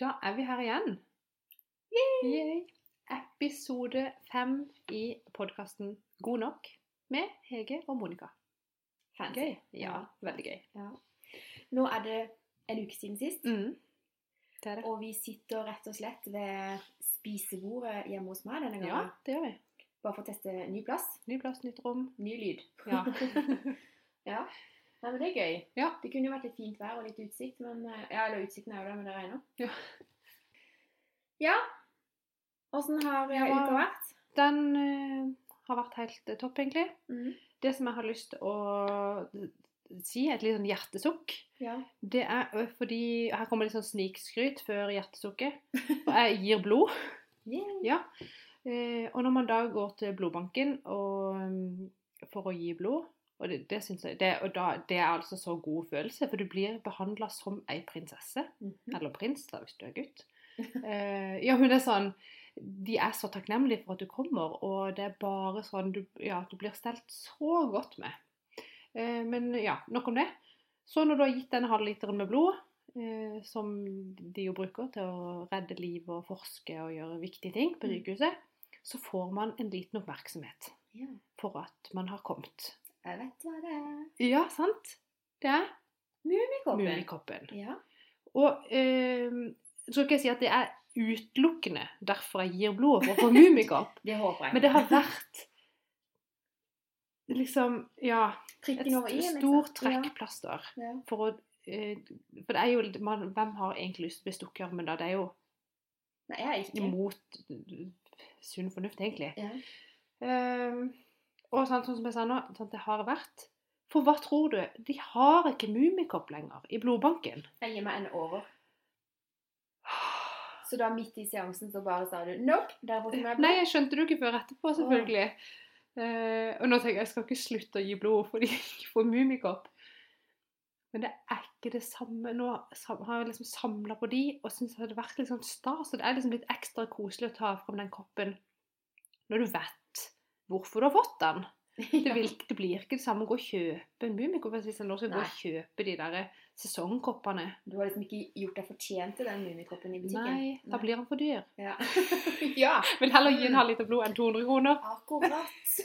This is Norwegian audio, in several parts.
Da er vi her igjen. Yay. Episode fem i podkasten God nok med Hege og Monica. Fancy. Gøy. Ja, veldig gøy. Ja. Nå er det en uke siden sist, Mm. Det det. og vi sitter rett og slett ved spisebordet hjemme hos meg denne gangen. Ja, det gjør vi. Bare for å teste ny plass, Ny plass, nytt rom. ny lyd. Ja. Ja. Nei, men det er gøy. Ja. Det kunne jo vært litt fint vær og litt utsikt, men eh, Ja, eller utsikten er jo der, men det regner. Ja. Ja. Åssen har eh, Ja. uka vært? Den uh, har vært helt topp, egentlig. Mm. Det som jeg har lyst til å si, et litt sånn hjertesukk, Ja. det er fordi Her kommer litt sånn snikskryt før hjertesukket. Og jeg gir blod. Yeah. Ja. Eh, og når man da går til blodbanken og, for å gi blod og det, det, synes jeg, det, og da, det er altså så god følelse, for du blir behandla som ei prinsesse. Mhm. Eller prins, da, hvis du er gutt. Uh, ja, det er sånn De er så takknemlige for at du kommer, og det er bare sånn du, Ja, du blir stelt så godt med. Uh, men ja, nok om det. Så når du har gitt denne halvliteren med blod, eh, som de jo bruker til å redde liv og forske og gjøre viktige ting på Mm. sykehuset, så får man en liten oppmerksomhet for at man har kommet. Jeg vet hva det er. Ja, sant? Det er Mummikoppen. Mummikoppen. Ja. Og eh, så skal jeg si at det er utelukkende derfor jeg gir blod for å få mummikopp. Det håper jeg. Men det har vært liksom Ja. Et liksom. stort trekkplaster. Ja. For å eh, For det er jo man, Hvem har egentlig lyst til å bli stukket i armen da? Det er jo Nei, jeg er ikke. imot sunn fornuft, egentlig. Ja. Ehm, og sånn, sånn som jeg sa nå, sånn, det har vært For hva tror du? De har ikke mummikopp lenger i blodbanken. Jeg gir meg en over. Så da midt i seansen så bare sa du Nope, der får jeg meg Nei, jeg skjønte det jo ikke før etterpå, selvfølgelig. Eh, og nå tenker jeg jeg skal ikke slutte å gi blod fordi jeg ikke får mummikopp. Men det er ikke det samme. Nå har jeg liksom samla på de og syns det hadde vært litt sånn stas. Og det er liksom litt ekstra koselig å ta fram den koppen når du vet hvorfor du har fått den. Det, vil, det blir ikke det samme å gå og kjøpe en mummikopp hvis jeg nå skal gå og kjøpe de der sesongkoppene. Du har liksom ikke gjort deg fortjent til den mummikoppen i butikken. Nei, da blir den for dyr. Ja. ja. Vil heller gi en halv liter blod enn 200 kroner. Akkurat.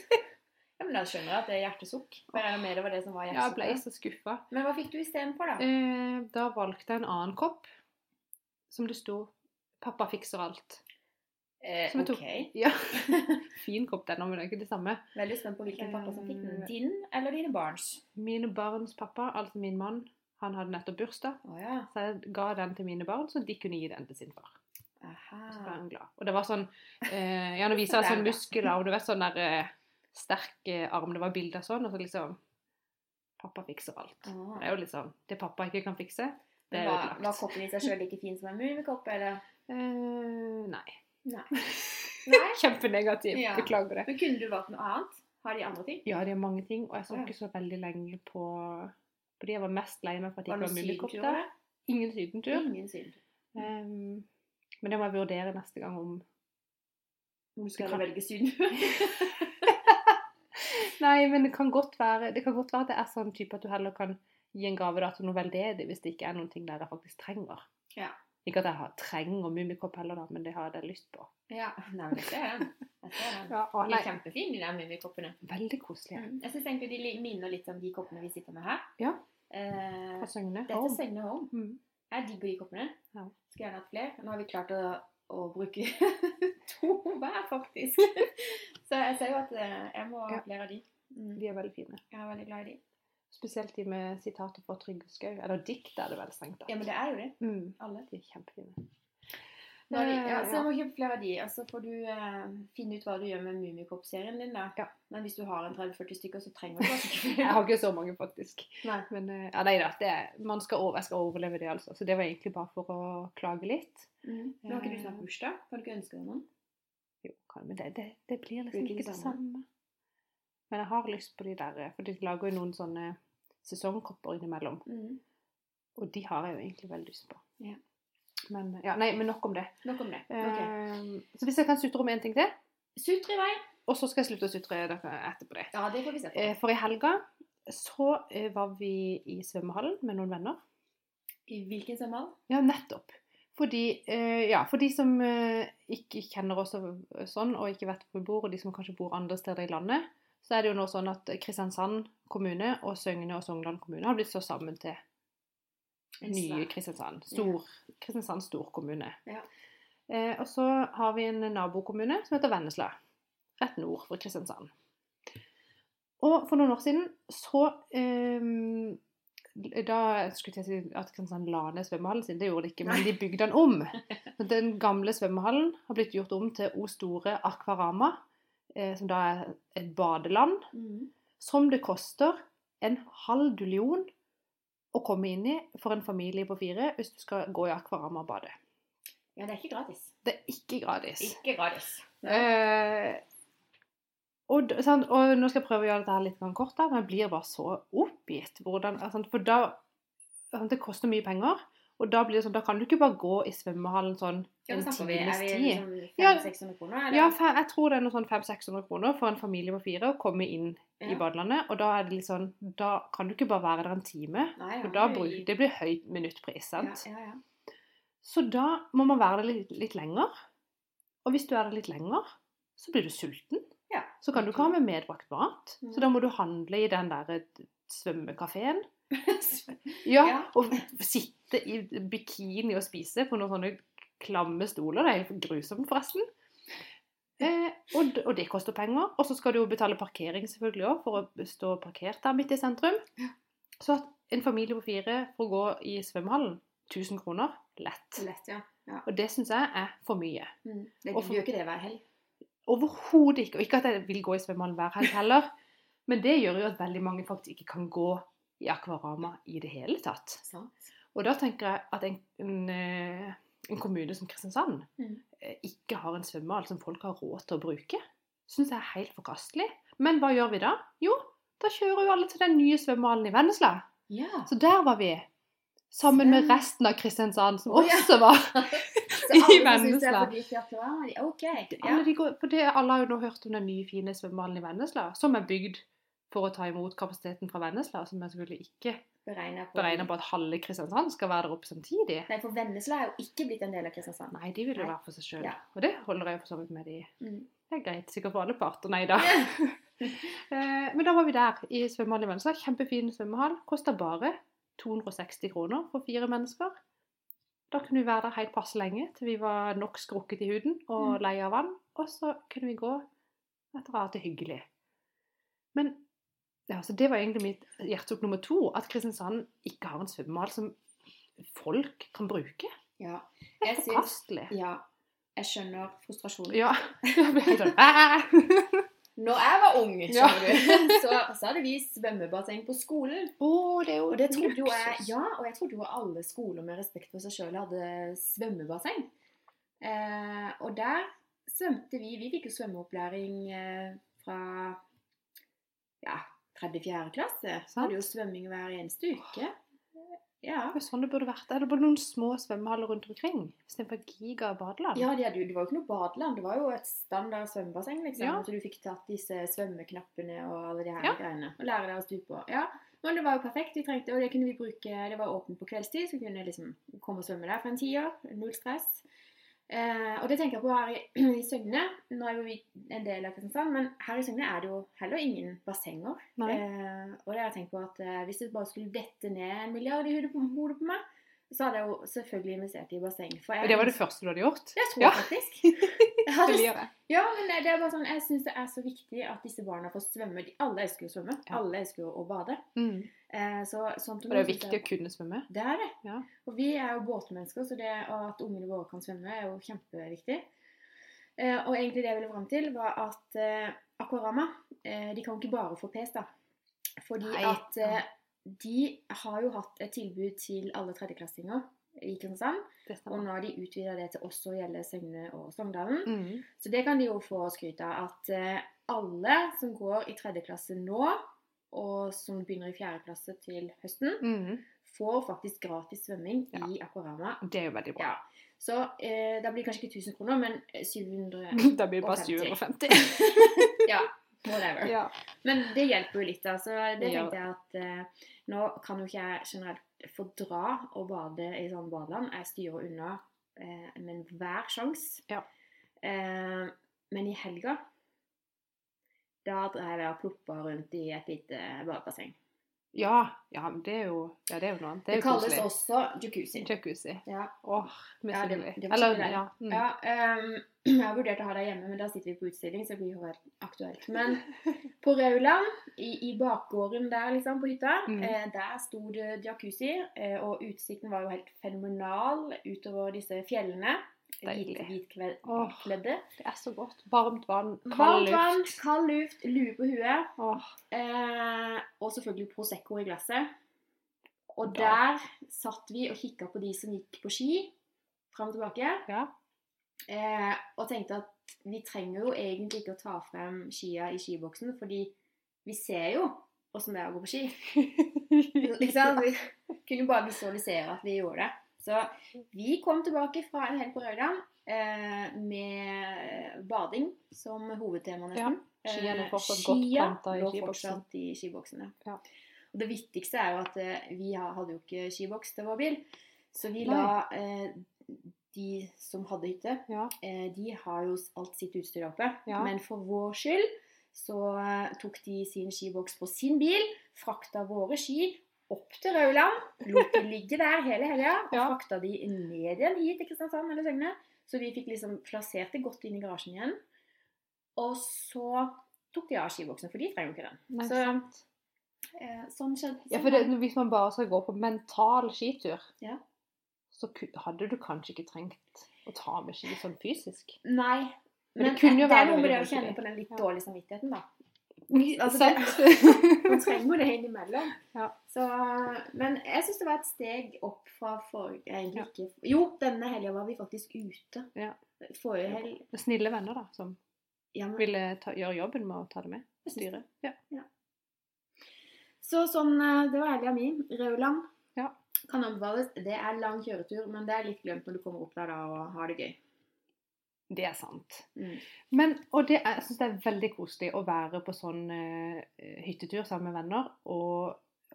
Ja, men da skjønner jeg at det er hjertesukk. Men jeg med det var det som var Ja, jeg ble hjertesukk. så skuffa. Men hva fikk du istedenfor, da? Eh, da valgte jeg en annen kopp som det sto 'Pappa fikser alt'. Eh, som jeg tok. Okay. Ja. Fin kopp, den, men det er ikke det samme. Veldig spent på hvilken pappa som fikk den. Eh. Din eller dine barns? Mine barns pappa, altså min mann, han hadde nettopp bursdag, Oh, ja. så jeg ga den til mine barn, så de kunne gi den til sin far. Så ble han glad. Og det var sånn eh, Ja, nå viser jeg sånn muskler, og du vet sånn der eh, sterk eh, arm. Det var bilder sånn, og så liksom Pappa fikser alt. Oh. Det er jo sånn Det pappa ikke kan fikse, det er Men Var, var koppen i seg sjøl like fin som en mummikopp, eller? Eh, nei. Nei. Nei. Kjempenegativ. Ja. Beklager det. Men kunne du valgt noe annet? Har de andre ting? Ja, det er mange ting, og jeg så ikke så veldig lenge på Fordi jeg var mest lei meg for at det ikke var sydenturer? Ingen sydentur. Ingen sydentur. Um, men det må jeg vurdere neste gang om Om du skal kan- velge sydentur? Nei, men det kan godt være Det kan godt være at det er sånn type at du heller kan gi en gave da til noe veldedig hvis det ikke er noen ting der jeg faktisk trenger. Ja. Ikke at jeg har, trenger mummikopp heller, da, men det har jeg lyst på. Ja. Nei, men jeg ser den. Jeg ser den. Ja, å, De er kjempefine, de mummikoppene. veldig koselige. Mm. Jeg syns egentlig de minner litt om de koppene vi sitter med her. Ja. Eh, Fra Søgne. dette er Søgne Home. Mm. Jeg digger de koppene. Ja. Skulle gjerne hatt flere. Nå har vi klart å, å bruke to hver, faktisk. Så jeg ser jo at eh, jeg må ha flere av de. Mm. De er veldig fine. Jeg er veldig glad i de. Spesielt de med sitater fra Trygve Skau. Eller dikt er det vel strengt tatt. Ja, men det er jo det. Mm. Alle. De er kjempefine. Nå de, Eh, ja, så jeg må kjøpe flere av de, og så får du eh, finne ut hva du gjør med Mummikopp-serien din. da. Ja. Men hvis du har en 30-40 stykker, så trenger du kanskje ikke Jeg har ikke så mange, faktisk. Nei. Men eh, ja, nei da. Det, man skal over, jeg skal overleve det, altså. Så det var egentlig bare for å klage litt. Mm. Nå har ikke du snart bursdag. Kan du ikke ønske deg noen? Jo, kan, men det, det, det blir liksom ikke det samme. Men jeg har lyst på de der, eh, for de lager jo noen sånne sesongkopper innimellom. Mm. Og de har jeg jo egentlig veldig lyst på. Ja. Men, ja, nei, men nok om det. Nok om det. Okay. Uh, så hvis jeg kan sutre om en ting til, Sutre i vei. og så skal jeg slutte å sutre dere etterpå det. Ja, det får vi se på. Uh, For i helga så uh, var vi i svømmehallen med noen venner. I hvilken svømmehall? Ja, nettopp. Fordi, ja, for de som ikke kjenner oss sånn, og ikke vet hvor vi bor, og de som kanskje bor andre steder i landet, så er det jo nå sånn at Kristiansand kommune og Søgne og Sogndal kommune har blitt slått sammen til nye Kristiansand. Stor, Kristiansand storkommune. Ja. Eh, og så har vi en nabokommune som heter Vennesla. Rett nord for Kristiansand. Og for noen år siden så eh, Da skulle jeg si at Kristiansand la ned svømmehallen sin, det gjorde de ikke, men de bygde den om. Den gamle svømmehallen har blitt gjort om til O Store Akvarama, som da er et badeland mm. som det koster en halv dullion å komme inn i for en familie på fire hvis du skal gå i akvarama og bade. Ja, det er ikke gratis. Det er ikke gratis. Ikke gratis. Eh, og, sant, og nå skal jeg prøve å gjøre dette her litt kort, da, men jeg blir bare så oppgitt. Hvordan, sant, for da sant, Det koster mye penger, og da blir det sånn, da kan du ikke bare gå i svømmehallen sånn en times tid. liksom Ja. 500-600 kroner? Eller? Ja, jeg tror det er noe sånn 500-600 kroner for en familie på fire å komme inn i Ja. badelandet. Og da er det litt sånn, da kan du ikke bare være der en time. Nei, For ja, da det- bruk, det blir høy minuttpris, sant? ja, ja. Så da må man være der litt, litt lenger. Og hvis du er der litt lenger, så blir du sulten. Ja. Så kan du ikke ha med medbrakt mat. Mhm. Så da må du handle i den der svømmekafeen. Ja, Ja. og sitte i bikini og spise på noen sånne klamme stoler. Det er grusomt, forresten. Eh, og, og det koster penger. Og så skal du jo betale parkering selvfølgelig òg, for å stå parkert der midt i sentrum. Så at en familie på fire får gå i svømmehallen 1000 kroner lett. Lett, ja. ja. Og det syns jeg er for mye. Mm. Det, gjør ikke det hver helg. Overhodet ikke. Og ikke at jeg vil gå i svømmehallen hver helg heller. Men det gjør jo at veldig mange faktisk ikke kan gå i akvarama i det hele tatt. Sant? Og da tenker jeg at en, en, eh, en kommune som Kristiansand Mm. eh, ikke har en svømmehall som folk har råd til å bruke, syns jeg er helt forkastelig. Men hva gjør vi da? Jo, da kjører jo alle til den nye svømmehallen i Vennesla. Ja. Så der var vi. Sammen med resten av Kristiansand, som oh, ja. også var I Vennesla. for dyrt i akvarama, de OK. Ja. alle, de går, for det, alle har jo nå hørt om den nye, fine svømmehallen i Vennesla, som er bygd for å ta imot kapasiteten fra Vennesla, som er selvfølgelig ikke Beregnet på, på at halve Kristiansand skal være der oppe samtidig. Nei, for Vennesla er jo ikke blitt en del av Kristiansand. Nei, de vil jo være for seg sjøl. Ja. Og det holder jeg for så vidt med de. Mm. Det er greit, sikkert for alle parter. Nei da. Eh, Men da var vi der i svømmehallen i Vennesla. Kjempefin svømmehall. Kosta bare 260 kroner for fire mennesker. Da kunne vi være der helt passe lenge til vi var nok skrukket i huden og Mm. lei av vann. Og så kunne vi gå etter å ha hatt det hyggelig. Men ja, så det var egentlig mitt hjertesukk nummer to. At Kristiansand ikke har en svømmehall som folk kan bruke. Ja. Det er forkastelig. ja. Jeg skjønner frustrasjonen. Ja. Jeg sånn Når jeg var ung, Ja. skjønner du, så, så hadde vi svømmebasseng på skolen. Oh, det er jo Og det trodde jo jeg, ja, og jeg trodde jo alle skoler med respekt for seg sjøl hadde svømmebasseng. Eh, og der svømte vi. Vi fikk jo svømmeopplæring eh, fra ja, tredje-fjerde klasse. Så Sant. hadde jo svømming hver eneste uke. Ja. Det er sånn det burde vært. Det bare noen små svømmehaller rundt omkring? Istedenfor giga badeland? Ja, det, det var jo ikke noe badeland. Det var jo et standard svømmebasseng. liksom. Ja. Så du fikk tatt disse svømmeknappene og alle de her Ja. greiene. Og lære deg å stupe. Ja, men det var jo perfekt. Vi trengte, og det kunne vi bruke, det var åpent på kveldstid, så kunne vi liksom komme og svømme der for en tier. Null stress. Eh, og det tenker jeg på her i, i Søgne. Nå er vi en del av Kristiansand, men her i Søgne er det jo heller ingen bassenger. Eh, og det har jeg tenkt på at eh, hvis det bare skulle dette ned en milliard i hodet på, hodet på meg, så hadde jeg jo selvfølgelig investert i basseng. Jeg, Det var det første du hadde gjort? Det tror Ja. jeg faktisk. Jeg ja, men det, er bare sånn, jeg syns det er så viktig at disse barna får svømme. De, alle elsker jo å svømme. Ja. Alle elsker jo å bade. Mm. Eh, så, sånn det er jo viktig å kunne svømme. Det er det. Ja. Og vi er jo båtmennesker, så det at ungene våre kan svømme, er jo kjempeviktig. Eh, og egentlig det jeg ville fram til, var at eh, Aquarama eh, de kan jo ikke bare få pes, da. Fordi Nei. at de har jo hatt et tilbud til alle tredjeklassinger i Kristiansand. Og nå har de utvida det til også å gjelde Søgne og Sogndalen. Mm. Så det kan de jo få skryt av. At alle som går i tredje klasse nå, og som begynner i fjerde klasse til høsten, Mm. får faktisk gratis svømming Ja. i Aquarama. Det er jo veldig bra. Ja. Så eh, da blir det kanskje ikke 1000 kroner, men 750. Da blir det bare 750. Ja, whatever. ja. Men det hjelper jo litt, altså. Så det tenkte jeg at eh, nå kan jo ikke jeg generelt fordra å bade i sånn badeland. Jeg styrer unna eh, med hver sjanse. Ja. Eh, men i helga da drev jeg og ploppa rundt i et lite badebasseng. Ja, ja, det er jo, ja, det er jo noe annet. Det Det kalles koselig. også jacuzzi. Jacuzzi. Ja. Åh, Ja, det- misunnelig. var Eller, ja. Mm. Ja, um, jeg har vurdert å ha det hjemme, men da sitter vi på utstilling, så det blir jo helt aktuelt. Men på Rauland, i, i bakgården der liksom, på hytta, Mm. eh, der sto det jacuzzi, eh, og utsikten var jo helt fenomenal utover disse fjellene. Deilig. Åh. Det er så godt. Varmt vann, kald Varmt vann, luft. kald luft, lue på huet, Åh, eh, og selvfølgelig Prosecco i glasset. Og Da. der satt vi og kikka på de som gikk på ski, fram og tilbake. ja. Eh, og tenkte at vi trenger jo egentlig ikke å ta frem skia i skiboksen, fordi vi ser jo åssen det er å gå på ski. Liksom, vi kunne jo bare visualisere at vi gjorde det. Så vi kom tilbake fra en helg på Røyland eh, med bading som hovedtema, nesten. Skiene Eh, fortsatt godt skia planta i skiboksen. fortsatt i skiboksene. Ja. Og det viktigste er jo at eh, vi hadde jo ikke skiboks til vår bil, så vi Nei. la eh, de som hadde hytte, Ja. eh, de har jo alt sitt utstyr oppe. Ja. Men for vår skyld så eh, tok de sin skiboks på sin bil, frakta våre ski opp til Rauland, lot de ligge der hele helga, og Ja. frakta de ned igjen hit til Kristiansand eller Søgne. Så vi fikk liksom plassert det godt inn i garasjen igjen. Og så tok de av skiboksen, for de trenger jo ikke den. Nei, Så- sant. Eh, sånn skjedde. Ja, sånn for det, hvis man bare skal gå på mental skitur, Ja. så hadde du kanskje ikke trengt å ta med ski sånn fysisk. Nei. Men Men det jo det er noe med det å kjenne på den litt dårlige samvittigheten, da. Altså, det- Man trenger det innimellom. Ja. Så, men jeg syns det var et steg opp fra forrige egentlig Ja. ikke Jo, denne helga var vi faktisk ute. Ja. Forrige helg Snille venner, da, som ja, men, ville ta, gjøre jobben med å ta det med. Styre. Ja. Så sånn eh, Det var helga mi. Rauland. Ja. Kan anbefales. Det er lang kjøretur, men det er litt glemt når du kommer opp der da og har det gøy. Det er sant. Mm. Men, og det jeg syns det er veldig koselig å være på sånn uh, hyttetur sammen med venner. Og,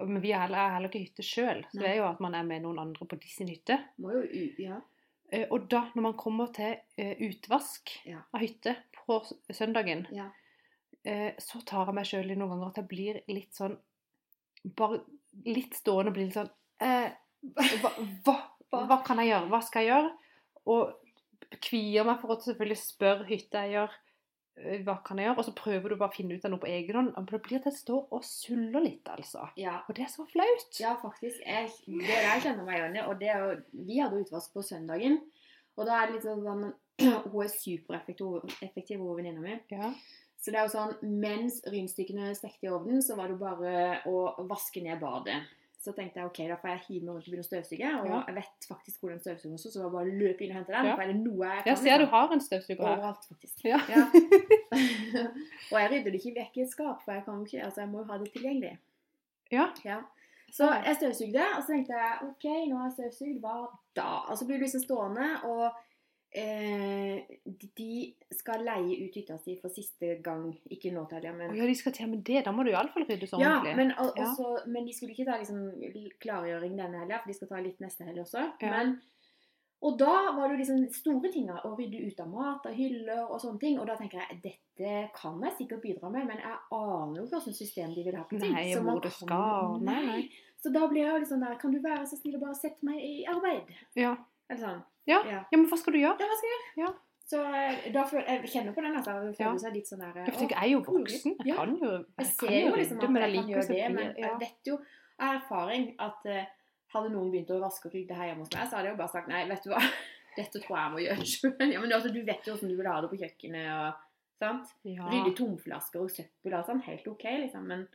men vi er heller, er heller ikke hytte sjøl, så det er jo at man er med noen andre på de sin hytte. Må jo. Ja. Uh, og da, når man kommer til uh, utvask Ja. av hytte på søndagen, ja. så tar jeg meg sjøl i noen ganger at jeg blir litt sånn Bare litt stående og blir litt sånn eh, hva, hva, hva kan jeg gjøre? Hva skal jeg gjøre? Og kvier meg for å selvfølgelig spørre hytteeier eh, hva kan jeg gjøre, og så prøver du bare å finne ut av noe på egen hånd. Men Det blir at jeg står og suller litt, altså. ja. Og det er så flaut. Ja, faktisk. Jeg, det jeg kjenner meg igjen i. Og det er jo, vi hadde utvask på søndagen. Og da er det litt sånn Hun er supereffektiv, effektiv, hun venninna mi. Ja. Så det er jo sånn Mens rynstykkene stekte i ovnen, så var det bare å vaske ned badet. Så tenkte jeg ok, da får jeg hive meg rundt og begynne å støvsuge. Og Ja. jeg vet faktisk hvor den støvsugeren også, så var bare å inn og hente den. Ja. For er det noe jeg kan, Jeg ser du liksom. har en støvsuger her. Overalt, faktisk. Ja. Ja. og jeg rydder det ikke vekk i et skap, for jeg kan ikke, altså jeg må jo ha det tilgjengelig. Ja. Ja. Så jeg støvsugde, og så tenkte jeg OK, nå har jeg støvsugd, hva da? Og så blir du liksom stående, og eh, de skal leie ut hytta si for siste gang. Ikke nå Å men ja, de skal til med det. Da må du iallfall rydde så ja, ordentlig. men, al- Ja. også, men de skulle ikke ta liksom klargjøring denne helga, for de skal ta litt neste helg også. Ja. Men, og da var det jo liksom store ting å rydde ut av mat og hyller og sånne ting. Og da tenker jeg dette kan jeg sikkert bidra med, men jeg aner jo ikke hvilket system de vil ha på ting. Nei, Så hvor det skal. Nei, nei. Så da blir jeg jo sånn der Kan du være så snill og bare sette meg i arbeid? Ja. Eller sånn. Ja. Ja. men hva skal du gjøre? Ja, hva skal jeg gjøre? Ja. Så eh, da føler jeg kjenner på den, altså. Jeg føler seg litt sånn der Jeg, tenker, jeg er jo voksen. Jeg kan jo Jeg jeg ser jo liksom at jeg kan gjøre det, men jeg vet jo av erfaring at eh, hadde noen begynt å vaske og rydde her hjemme hos meg, så hadde jeg jo bare sagt nei, vet du hva, dette tror jeg jeg må gjøre sjøl. Ja, men altså, du vet jo hvordan du vil ha det på kjøkkenet og sant. Ja. Rydde tomflasker og søppel og sånn, helt OK, liksom. Men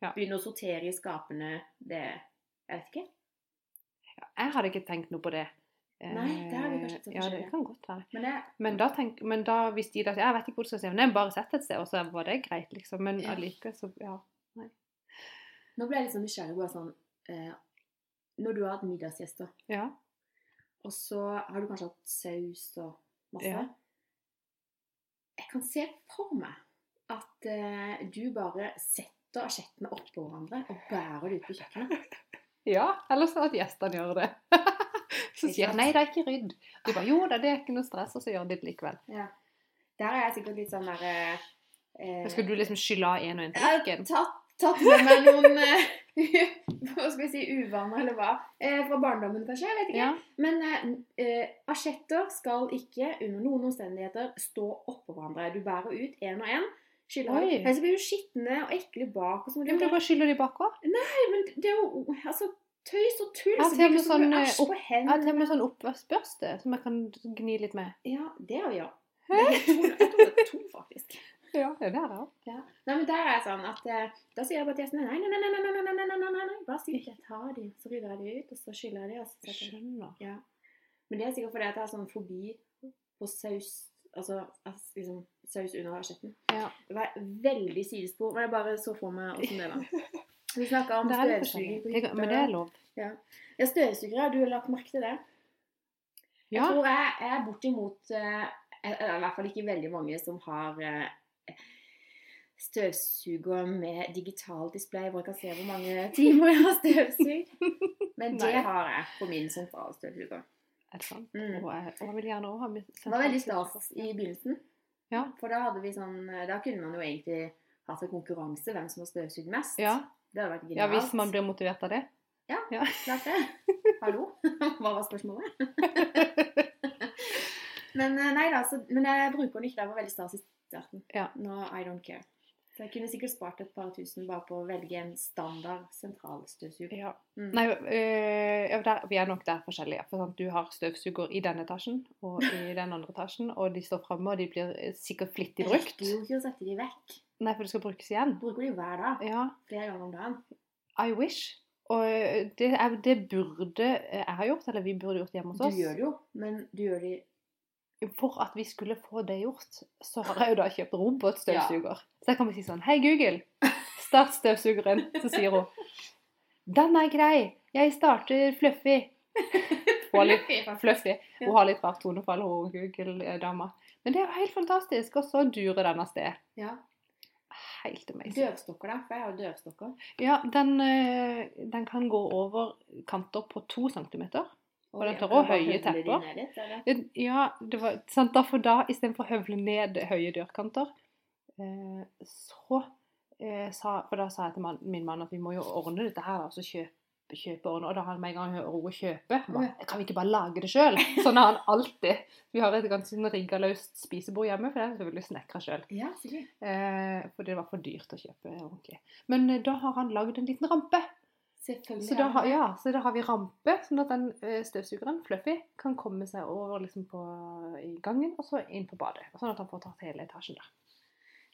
Ja. begynne å sortere i skapene, det Jeg vet ikke. Jeg hadde ikke tenkt noe på det. Nei, det har vi kanskje ikke sett Ja, det forskjellig. kan godt være. Men da, tenk, men da hvis de da sier jeg vet ikke hvor du skal se, men jeg bare sett et sted, og så var det greit, liksom. Men Ja. allikevel, så ja. Nå ble jeg sånn nysgjerrig på sånn eh, Når du har hatt middagsgjester, Ja. og så har du kanskje hatt saus og masse Ja. Jeg kan se for meg at eh, du bare setter asjettene oppå hverandre og bærer det ut på kjøkkenet. ja. Eller så at gjestene gjør det. Så sier han nei, det er ikke rydd. Du bare jo da, det er ikke noe stress, og så gjør de det likevel. Ja. Der er jeg sikkert litt sånn der eh, eh, Skal du liksom skylle av en og en Jeg har tallerken? tatt, tatt med meg noen eh, Hva skal vi si uvaner, eller hva? Eh, fra barndommen, kanskje? Jeg vet ikke. Ja. Men eh, eh, asjetter skal ikke under noen omstendigheter stå oppå hverandre. Du bærer ut én og én. Ellers blir du skitne og ekle bak. Og så må du Men du bare skyller de bakover? Nei, men det er jo altså, tøys og tull. Jeg så mye sånn, eh, Jeg sånn oppvaskbørste som jeg kan gni litt med. Ja, det har vi òg. Jeg tror det er to, faktisk. Ja, det er det. Ja. Nei, men der er jeg sånn at eh, Da sier jeg bare til gjestene nei, nei, nei, nei, nei, nei, nei, nei, nei. Bare si ikke ta de. Så rydder jeg de ut, og så skyller jeg de. Og så Skjønner. Ja. Men det er sikkert fordi at jeg har sånn fobi på saus Altså liksom, saus under asjetten. Ja. Det var veldig sidespor, men jeg bare så for meg åssen det var. Vi snakka om Det er støvsuging på hytta. Men det er lov. Ja, støvsugere, du har lagt merke til det? Jeg Ja. tror jeg, jeg er bortimot eh, jeg- jeg er I hvert fall ikke veldig mange som har eh, støvsuger med digital display hvor jeg kan se hvor mange timer jeg har støvsugd. Men det har jeg på min sentralstøvsuger. Er det sant? Mm. Og jeg, og jeg vil gjerne også ha med Det var veldig stas i begynnelsen. Ja. For da hadde vi sånn Da kunne man jo egentlig hatt en konkurranse hvem som har støvsugd mest. Ja. Det hadde vært genialt. ja, hvis man blir motivert av det. Ja, Klart det. Hallo? Hva var spørsmålet? men eh, nei da, så, men jeg bruker den ikke. Det var veldig stas i starten. Ja. Nå I don't care. Så jeg kunne sikkert spart et par tusen bare på å velge en standard sentralstøvsuger. Ja. Mm. Nei, øh, der, vi er nok der forskjellige. For sant, du har støvsuger i denne etasjen og i den andre etasjen, og de står framme, og de blir eh, sikkert flittig Jeg brukt. rekker jo ikke å sette de vekk. Nei, for det skal brukes igjen. Bruker jo hver dag. Ja, Flere ganger om dagen. I wish. Og øh, det, er, det burde jeg ha gjort, eller vi burde gjort hjemme hos oss. Du gjør det jo, men du gjør det For at vi skulle få det gjort, så har jeg jo da kjøpt robotstøvsuger. Så jeg kan bare si sånn Hei, Google, start støvsugeren. Så sier hun Den er grei. Jeg starter Fluffy. Hun har litt fluffy. Hun har litt rart tonefall, hun Google-dama. Men det er jo helt fantastisk. Og så durer den av sted. Ja. Helt amazing. Dørstokker, da. For jeg har dørstokker. Ja, den, øh, den kan gå over kanter på to centimeter. Og den tar også høye tepper. litt, eller? Ja, det var sant. Derfor da, istedenfor å høvle ned høye dørkanter, eh, så eh, sa For da sa jeg til min mann at vi må jo ordne dette her, altså kjøpe, kjøpe ordne. Og da har han med en gang ro ordet kjøpe. Bare, kan vi ikke bare lage det sjøl? Sånn har han alltid. Vi har et ganske sånn rigga løst spisebord hjemme, for det er selvfølgelig snekra sjøl. Ja. Eh, for det var for dyrt å kjøpe ordentlig. Men eh, da har han lagd en liten rampe. Så da, har ja, så da har vi rampe, sånn at den eh, støvsugeren, Fluffy, kan komme seg over liksom på, i gangen og så inn på badet. Sånn at han får tatt hele etasjen der.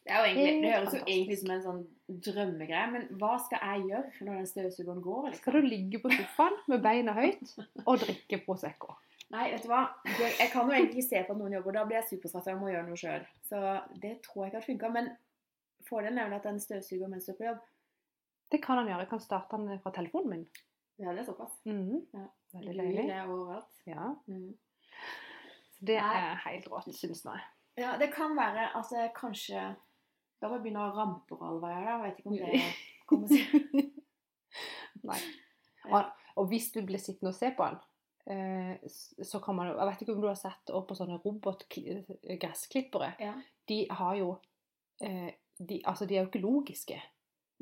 Det, egentlig, det høres jo egentlig som en sånn drømmegreie, men hva skal jeg gjøre når den støvsugeren går? Liksom? Skal du ligge på sofaen med beina høyt og drikke Prosecco? Nei, vet du hva? Jeg kan jo egentlig ikke se på at noen jobber, da blir jeg superstressa og må gjøre noe sjøl. Så det tror jeg ikke hadde funka. Men fordelen er vel at den støvsuger mens du er på jobb. Det kan han gjøre. Jeg kan starte den fra telefonen min. Ja, det er såpass. Mhm. Ja. Veldig Lyd Det er overalt. Ja, Mm. så det er helt rått, syns jeg. Ja, det kan være at altså, kanskje Da må jeg begynne å rampe på alle veier, er. Jeg vet ikke om det kommer til Nei. Og, Og hvis du blir sittende og se på den, eh, så kan man jo Jeg vet ikke om du har sett opp på sånne robotgressklippere. Ja. De har jo eh, de, Altså, de er jo ikke logiske.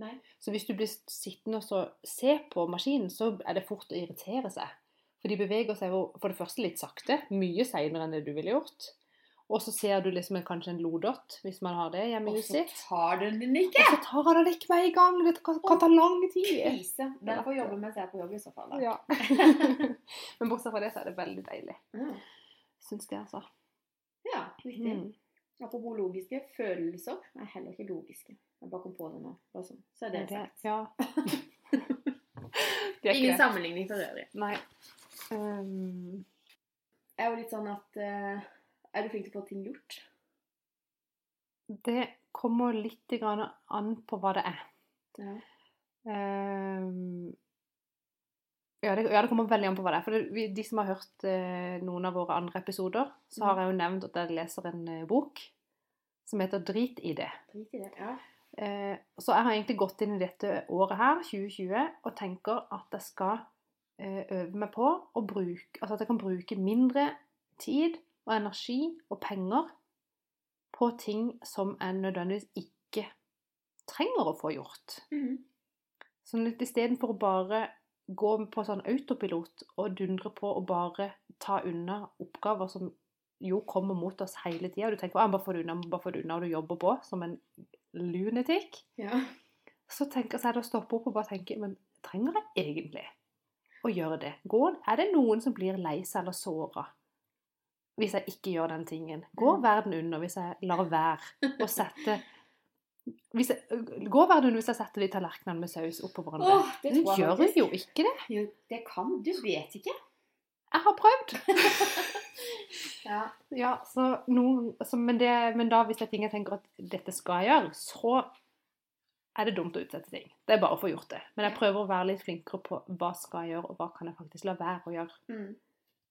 Nei. Så hvis du blir sittende og så se på maskinen, så er det fort å irritere seg. For de beveger seg jo for det første litt sakte, mye seinere enn det du ville gjort. Og så ser du liksom en, kanskje en lodott, hvis man har det hjemme i huset. Og så tar du den ikke! Og så tar han den ikke med i gang. Det kan, kan ta lang tid. Krise. Den får jobbe mens jeg er på jobb i så fall. Ja. Men bortsett fra det, så er det veldig deilig. Mm. Syns det, altså. ja, riktig. Mm. Apropos logiske, følelser er heller ikke logiske. Jeg bare kom på det nå. Sånn. Så er det, Det- sagt. Ja. det er Ingen sammenligning for øvrig. Nei. Um, Jeg er jo litt sånn at eh, Er du flink til å få ting gjort? det kommer litt an på hva det er. Ja. Um, ja, det, ja, det kommer veldig an på hva det er. For det, vi, de som har hørt eh, noen av våre andre episoder, så har jeg jo nevnt at jeg leser en eh, bok som heter 'Drit i det'. Drit i det. Ja. Eh, så jeg har egentlig gått inn i dette året her, 2020, og tenker at jeg skal eh, øve meg på å bruke Altså at jeg kan bruke mindre tid og energi og penger på ting som en nødvendigvis ikke trenger å få gjort. Mm. Sånn litt istedenfor å bare gå på sånn autopilot og dundre på og bare ta unna oppgaver som jo kommer mot oss hele tida, du tenker bare få det unna, bare få det unna, og du jobber på som en lunatic, Ja. så tenker jeg det å stoppe opp og bare tenke Men trenger jeg egentlig å gjøre det? Går, er det noen som blir lei seg eller såra hvis jeg ikke gjør den tingen? Går verden under hvis jeg lar være å sette hvis jeg, Går verden under hvis jeg setter de tallerkenene med saus oppå hverandre? Oh, det Den gjør faktisk. jo ikke det. Jo, det kan Du vet ikke. Jeg har prøvd. Ja. Ja, så noen, så, men, det, men da hvis det er ting jeg tenker at dette skal jeg gjøre, så er det dumt å utsette ting. Det er bare å få gjort det. Men jeg prøver å være litt flinkere på hva skal jeg gjøre, og hva kan jeg faktisk la være å gjøre. Mm.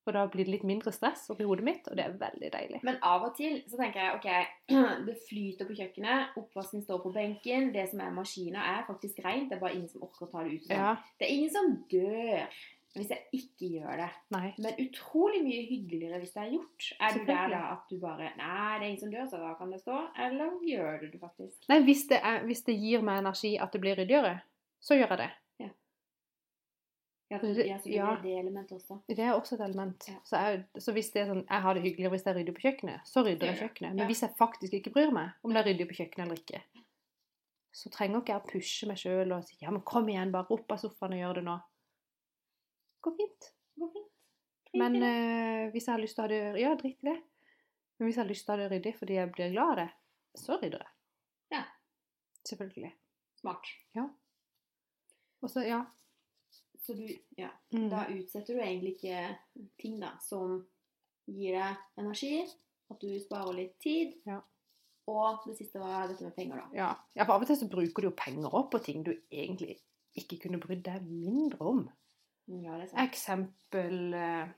For da blir det litt mindre stress oppi hodet mitt, og det er veldig deilig. Men av og til så tenker jeg OK, det flyter på kjøkkenet, oppvasken står på benken, det som er maskina, er faktisk rent. Det er bare ingen som orker å ta det ut. sånn. Ja, Det er ingen som dør hvis jeg ikke gjør det. nei. Men utrolig mye hyggeligere hvis det er gjort. Er du der da at du bare Nei, det er ingen som dør, så da kan det stå. Eller gjør du det faktisk? Nei, hvis det, er, hvis det gir meg energi at det blir ryddigere, så gjør jeg det. Ja, Det- ja, så ja. det elementet også. Det er også et element. Ja. Så, jeg, så hvis det er sånn, jeg har det hyggeligere hvis det er ryddig på kjøkkenet, så rydder jeg Ja, ja. kjøkkenet. Men Ja. hvis jeg faktisk ikke bryr meg om det er ryddig på kjøkkenet eller ikke, så trenger ikke jeg å pushe meg sjøl og si ja, men kom igjen, bare opp av sofaen og gjør det nå. Det går fint. Det går fint. Men det. eh, hvis jeg har lyst til å ha det Ja, drit i det. Men hvis jeg har lyst til å ha det ryddig fordi jeg blir glad av det, så rydder jeg. Ja. Selvfølgelig. Smart. Og så, ja. Så du Ja. Mm. Da utsetter du egentlig ikke ting da, som gir deg energi, at du sparer litt tid. Ja. Og det siste var dette med penger, da. Ja. ja, for av og til så bruker du jo penger opp på ting du egentlig ikke kunne brydd deg mindre om. Ja, det er sant. Eksempel eh,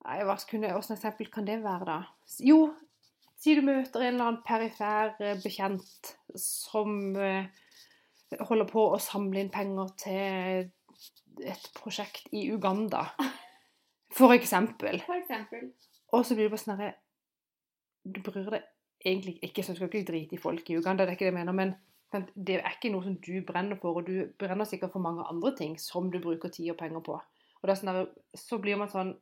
Nei, hva kunne, hvordan eksempel kan det være, da? Jo, si du møter en eller annen perifer eh, bekjent som eh, holder på å samle inn penger til et prosjekt i Uganda, for eksempel. For eksempel. Og så blir det bare sånn herre Du bryr deg egentlig ikke så du skal ikke drite i folk i Uganda, det er ikke det jeg mener, men det er ikke noe som du brenner for, og du brenner sikkert for mange andre ting som du bruker tid og penger på. Og er sånn der, så blir man sånn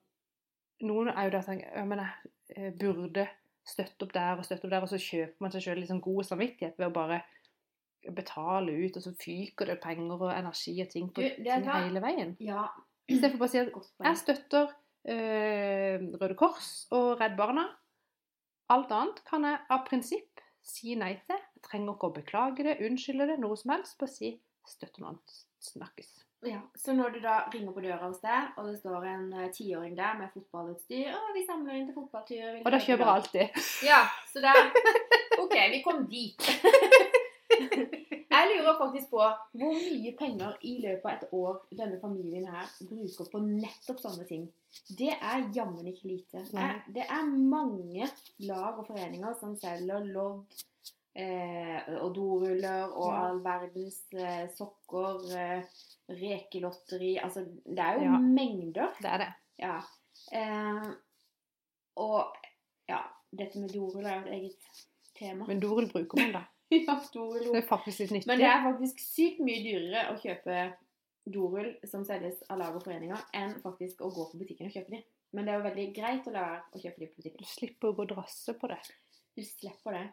Noen er jo der og tenker ja, men jeg eh, burde støtte opp der og støtte opp der, og så kjøper man seg sjøl liksom sånn god samvittighet ved å bare betale ut, og så fyker det penger og energi og ting på Du, ting hele veien. Ja. Istedenfor bare å si at jeg støtter eh, Røde Kors og Redd Barna. Alt annet kan jeg av prinsipp si nei til. Jeg trenger ikke å beklage det, unnskylde det, noe som helst. Bare si støtte noen. Snakkes. Ja, Så når du da ringer på døra hos deg, og det står en eh, tiåring der med fotballutstyr 'Å, vi samler inn til fotballtur.' Og da kjøper jeg alltid. Ja, så da OK, vi kom dit. Jeg lurer faktisk på hvor mye penger i løpet av et år denne familien her bruker på nettopp sånne ting. Det er jammen ikke lite. Eh, Det er mange lag og foreninger som selger lodd eh, og doruller og Ja. all verdens eh, sokker, eh, rekelotteri Altså, det er jo Ja. mengder. Det er det. Ja. Eh, og ja, dette med doruller er jo et eget tema. Men dorull bruker man, da. ja, dorull. Det er faktisk litt nyttig. Men det er faktisk sykt mye dyrere å kjøpe dorull som selges av lag og foreninger, enn faktisk å gå på butikken og kjøpe de. Men det er jo veldig greit å la være å kjøpe de på butikken. Du slipper å gå og drasse på det. Du slipper det.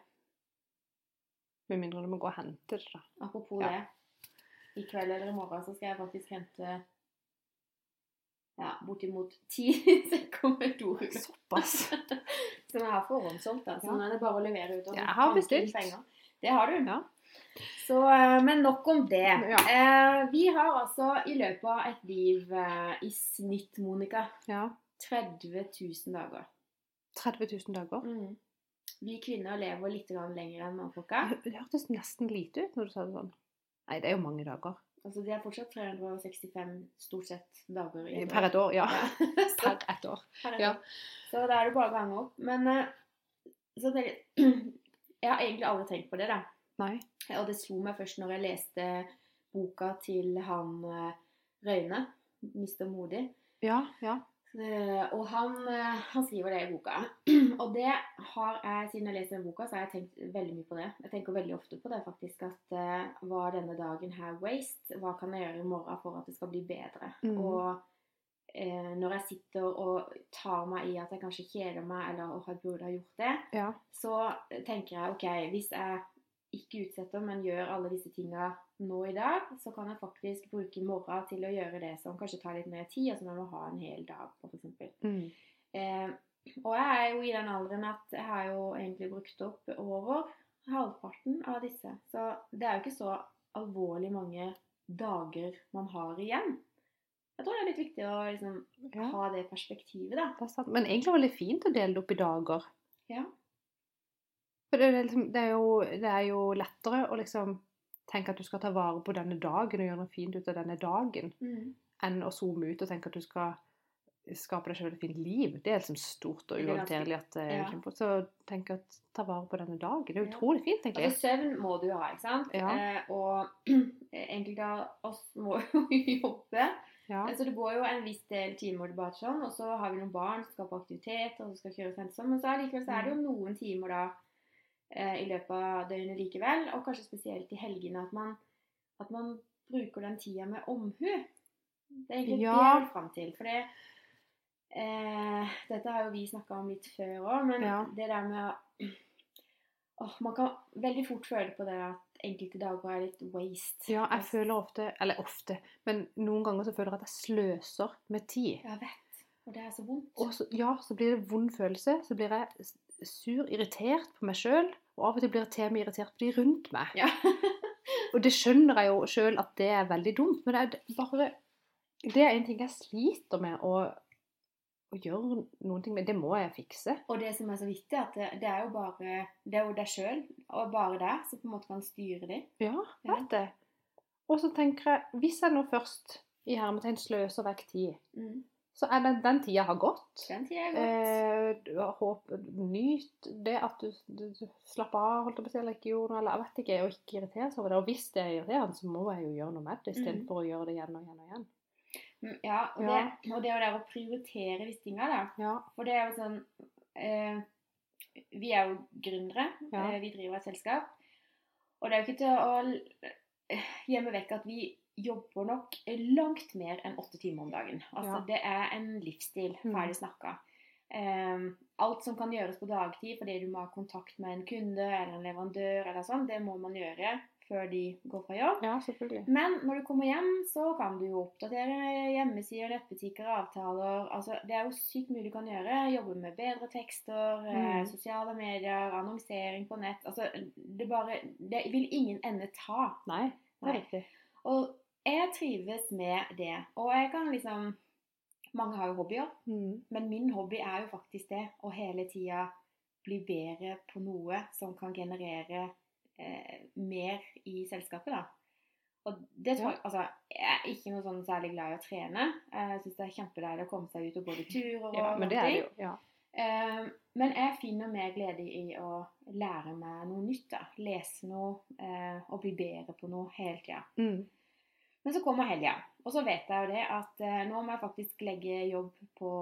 Med mindre du må gå og hente det, da. Apropos Ja. det. I kveld eller i morgen så skal jeg faktisk hente ja, bortimot ti sekker med dorull. Såpass. Som jeg har forhåndssolgt. Altså. Ja. nå er det bare å levere ut og Jeg har bestilt. penger. Det har du. Ja. Så, eh, men nok om det. Ja. Eh, vi har altså i løpet av et liv eh, i snitt, Monica, ja. 30 000 dager. 30 000 dager. Mm. Vi kvinner lever litt lenger enn mannfolka. Det hørtes nesten lite ut når du sa det sånn. Nei, det er jo mange dager. Altså, det er fortsatt 365 stort sett dager i et Per et år, ja. Per et år. Ja. Så da er det bare å gange opp. Men eh, så tenker jeg har egentlig aldri tenkt på det, da. Nei. Og det slo meg først når jeg leste boka til han eh, Røyne. Mister modig. Ja, ja. Eh, og han, eh, han skriver det i boka. og det har jeg, siden jeg leser den boka, så har jeg tenkt veldig mye på det. Jeg tenker veldig ofte på det, faktisk. At var denne dagen her waste? Hva kan jeg gjøre i morgen for at det skal bli bedre? Mm. Og eh, når jeg sitter og tar meg i at jeg kanskje kjeder meg, eller åh, jeg burde ha gjort det, ja. så tenker jeg OK, hvis jeg ikke utsetter, men gjør alle disse tinga nå i dag, så kan jeg faktisk bruke morra til å gjøre det som kanskje tar litt mer tid, og som jeg må ha en hel dag på, f.eks. Mm. Eh, og jeg er jo i den alderen at jeg har jo egentlig brukt opp over halvparten av disse. Så det er jo ikke så alvorlig mange dager man har igjen. Jeg tror det er litt viktig å liksom ja. ha det perspektivet, da. Det. Men egentlig veldig fint å dele det opp i dager. Ja. For det, liksom, det, er jo, det er jo lettere å liksom tenke at du skal ta vare på denne dagen og gjøre noe fint ut av denne dagen, Mm. enn å zoome ut og tenke at du skal skape deg selv et fint liv. Det er liksom stort og er uhåndterlig at er ja. Så tenk at ta vare på denne dagen. Det er utrolig fint, egentlig. Altså, søvn må du ha, ikke sant? Ja. Eh, og enkelte av oss må jo jobbe. Ja. Så det går jo en viss del timer tilbake sånn, og så har vi noen barn som skal på aktivitet, og som skal kjøre sånn, men så allikevel så er det jo Mm. noen timer da eh, i løpet av døgnet likevel, og kanskje spesielt i helgene, at man, at man bruker den tida med omhu. Det er egentlig Ja. det jeg vil fram til, for det eh, Dette har jo vi snakka om litt før òg, men Ja. det der med å Man kan veldig fort føle på det at enkelte dager er litt waste. ja, jeg føler ofte Eller ofte, men noen ganger så føler jeg at jeg sløser med tid. Jeg vet. Og det er så vondt. Og så, ja, så blir det vond følelse. Så blir jeg sur, irritert på meg sjøl. Og av og til blir jeg til og med irritert på de rundt meg. Ja. Og det skjønner jeg jo sjøl at det er veldig dumt, men det er bare Det er en ting jeg sliter med å, å gjøre noen ting med. Det må jeg fikse. Og det som er så viktig, er at det, det er jo bare Det er jo deg sjøl, og bare deg, som på en måte kan styre det. Ja, vet det. Og så tenker jeg, hvis jeg nå først i hermetegn sløser vekk tid, Mm. så er den, den tida har gått. Den tida har gått. Eh, håp, nyt det at du, du, du slapper av, holdt jeg på å si, eller ikke gjorde noe, eller jeg vet ikke, og ikke irriterer seg over det. Og hvis det er irriterende, så må jeg jo gjøre noe med det, istedenfor Mm. å gjøre det igjen og igjen og igjen. Mm, Ja, og, Ja. Det, og det er jo der å prioritere disse tinga, da. Ja. For det er jo sånn eh, Vi er jo gründere. Ja. Eh, vi driver et selskap. Og det er jo ikke til å eh, gjemme vekk at vi jobber nok langt mer enn åtte timer om dagen. Altså, Ja. Det er en livsstil, Mm. ferdig snakka. Eh, alt som kan gjøres på dagtid fordi du må ha kontakt med en kunde eller en leverandør, eller sånn, det må man gjøre før de går fra jobb. ja, selvfølgelig. Men når du kommer hjem, så kan du jo oppdatere hjemmesider, nettbutikker, avtaler. Altså, det er jo sykt mye du kan gjøre. Jobbe med bedre tekster, eh, Mm. sosiale medier, annonsering på nett. Altså, det bare Det vil ingen ende ta. Nei, det er riktig. Og jeg trives med det. Og jeg kan liksom Mange har jo hobbyer, Mm. men min hobby er jo faktisk det å hele tida bli bedre på noe som kan generere eh, mer i selskapet, da. Og det tror jeg Altså, jeg er ikke noe sånn særlig glad i å trene. Jeg syns det er kjempedeilig å komme seg ut og gå litt turer og Ja, men det er det ting. jo. Ja. Eh, men jeg finner mer glede i å lære meg noe nytt. da. Lese noe eh, og bli bedre på noe hele tida. Mm. Men så kommer helga, og så vet jeg jo det at eh, nå må jeg faktisk legge jobb på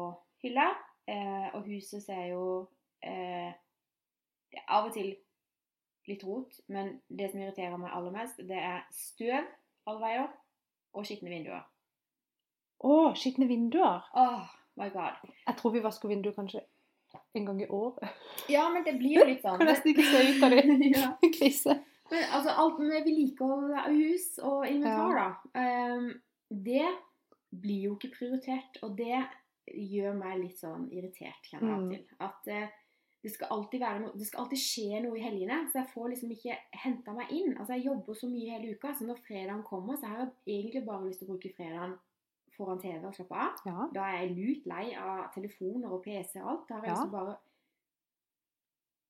hylla. Eh, og huset ser jo eh, av og til litt rot, men det som irriterer meg aller mest, det er støv alle veier og skitne vinduer. Å, skitne vinduer. Oh my god. Jeg tror vi vasker vinduer kanskje en gang i året. Ja, men det blir jo litt sånn. Kan nesten ikke se ut av det. ja. Krise. Men altså, alt med vedlikehold av hus og inventar, Ja. da, Um, det blir jo ikke prioritert. Og det gjør meg litt sånn irritert, kjenner jeg Mm. til. At eh, det skal noe Det skal alltid skje noe i helgene. Så jeg får liksom ikke henta meg inn. Altså, jeg jobber så mye hele uka, så når fredagen kommer, så har jeg egentlig bare lyst til å bruke fredagen foran TV og slappe av. Ja. Da er jeg lut lei av telefoner og PC og alt. Da har jeg Ja. lyst bare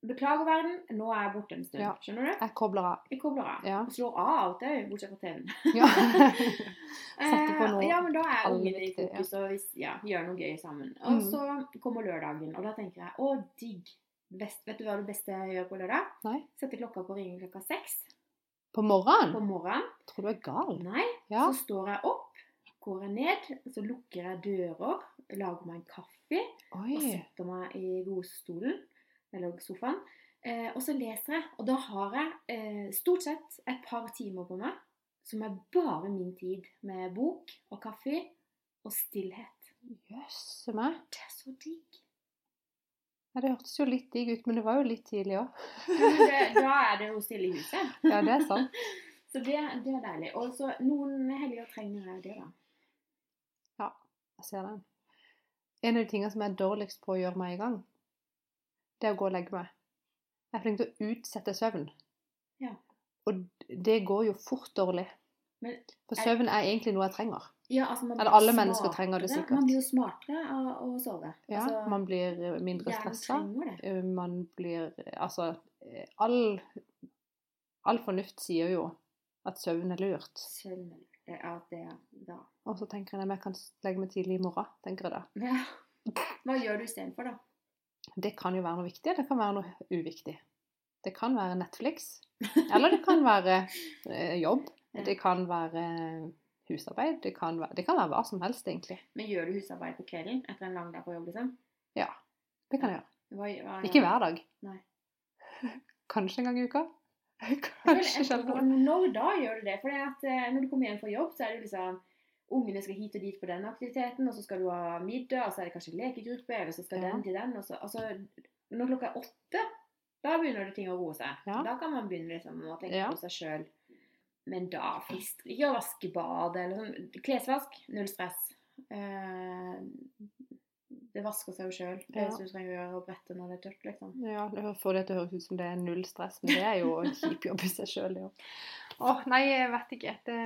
Beklager, verden, nå er jeg borte en stund. Ja. Skjønner du? Jeg kobler av. Jeg kobler av. Ja. Slår av alt òg, bortsett fra TV-en. Ja. Setter på Eh, noe ja, men da er ungene i fokus og hvis, ja, gjør noe gøy sammen. Og Mm. så kommer lørdagen, og da tenker jeg å, digg. Best, vet du hva det beste jeg gjør på lørdag? Nei. Sette klokka på ringen klokka seks På morgenen? på morgenen. Tror du er gal? Nei, Ja. så står jeg opp, går jeg ned, så lukker jeg dører, lager meg en kaffe og setter meg i godstolen, eller sofaen. Eh, og så leser jeg, og da har jeg eh, stort sett et par timer på meg, som er bare min tid med bok og kaffe og stillhet. Jøsse meg. Det er så digg. Ja, det hørtes jo litt digg ut, men det var jo litt tidlig òg. Da er det jo stille i huset. Ja, det er sant. Så det, det er deilig. Og så noen helger trenger jeg det, da. Ja, Jeg ser den. En av de tingene som jeg er dårligst på å gjøre meg i gang, det er å gå og legge meg. Jeg er flink til å utsette søvn. Ja. Og det går jo fort dårlig. Men For søvn er egentlig noe jeg trenger. Ja, altså man Eller alle mennesker trenger det sikkert. Man blir jo smartere av å sove. Ja, altså, man blir eh, mindre stressa. Eh, Man blir Altså eh, all, all fornuft sier jo at søvn er lurt. Søvn er det da. Og så tenker jeg at jeg kan legge meg tidlig i morgen. tenker jeg da. Ja. Hva gjør du istedenfor, da? Det kan jo være noe viktig, det kan være noe uviktig. Det kan være Netflix, eller det kan være jobb. Det kan være husarbeid. Det kan være, det kan være hva som helst, egentlig. Men gjør du husarbeid på kvelden etter en lang dag på jobb, liksom? Ja, Det kan jeg gjøre. Hva, hva, Ikke hver dag. Nei. Kanskje en gang i uka. Kanskje sjelden. Når da gjør du det? For når du kommer hjem fra jobb, så er det liksom Ungene skal hit og dit på den aktiviteten, og så skal du ha middag, og så er det kanskje lekegruppe, eller så skal Ja. den til den, og så Altså, når klokka er åtte, da begynner det ting å roe seg. Ja. Da kan man begynne liksom å tenke Ja. på seg sjøl. Men da frister det ikke å vaske badet eller sånn. Klesvask, null stress. Eh, det vasker seg jo sjøl. Det Ja. eneste du trenger å gjøre, å brette når det er tørt, liksom. Ja, det får det til å høres ut som det er null stress, men det er jo en kjip jobb i seg sjøl, det òg. Åh, nei, jeg vet ikke. Det,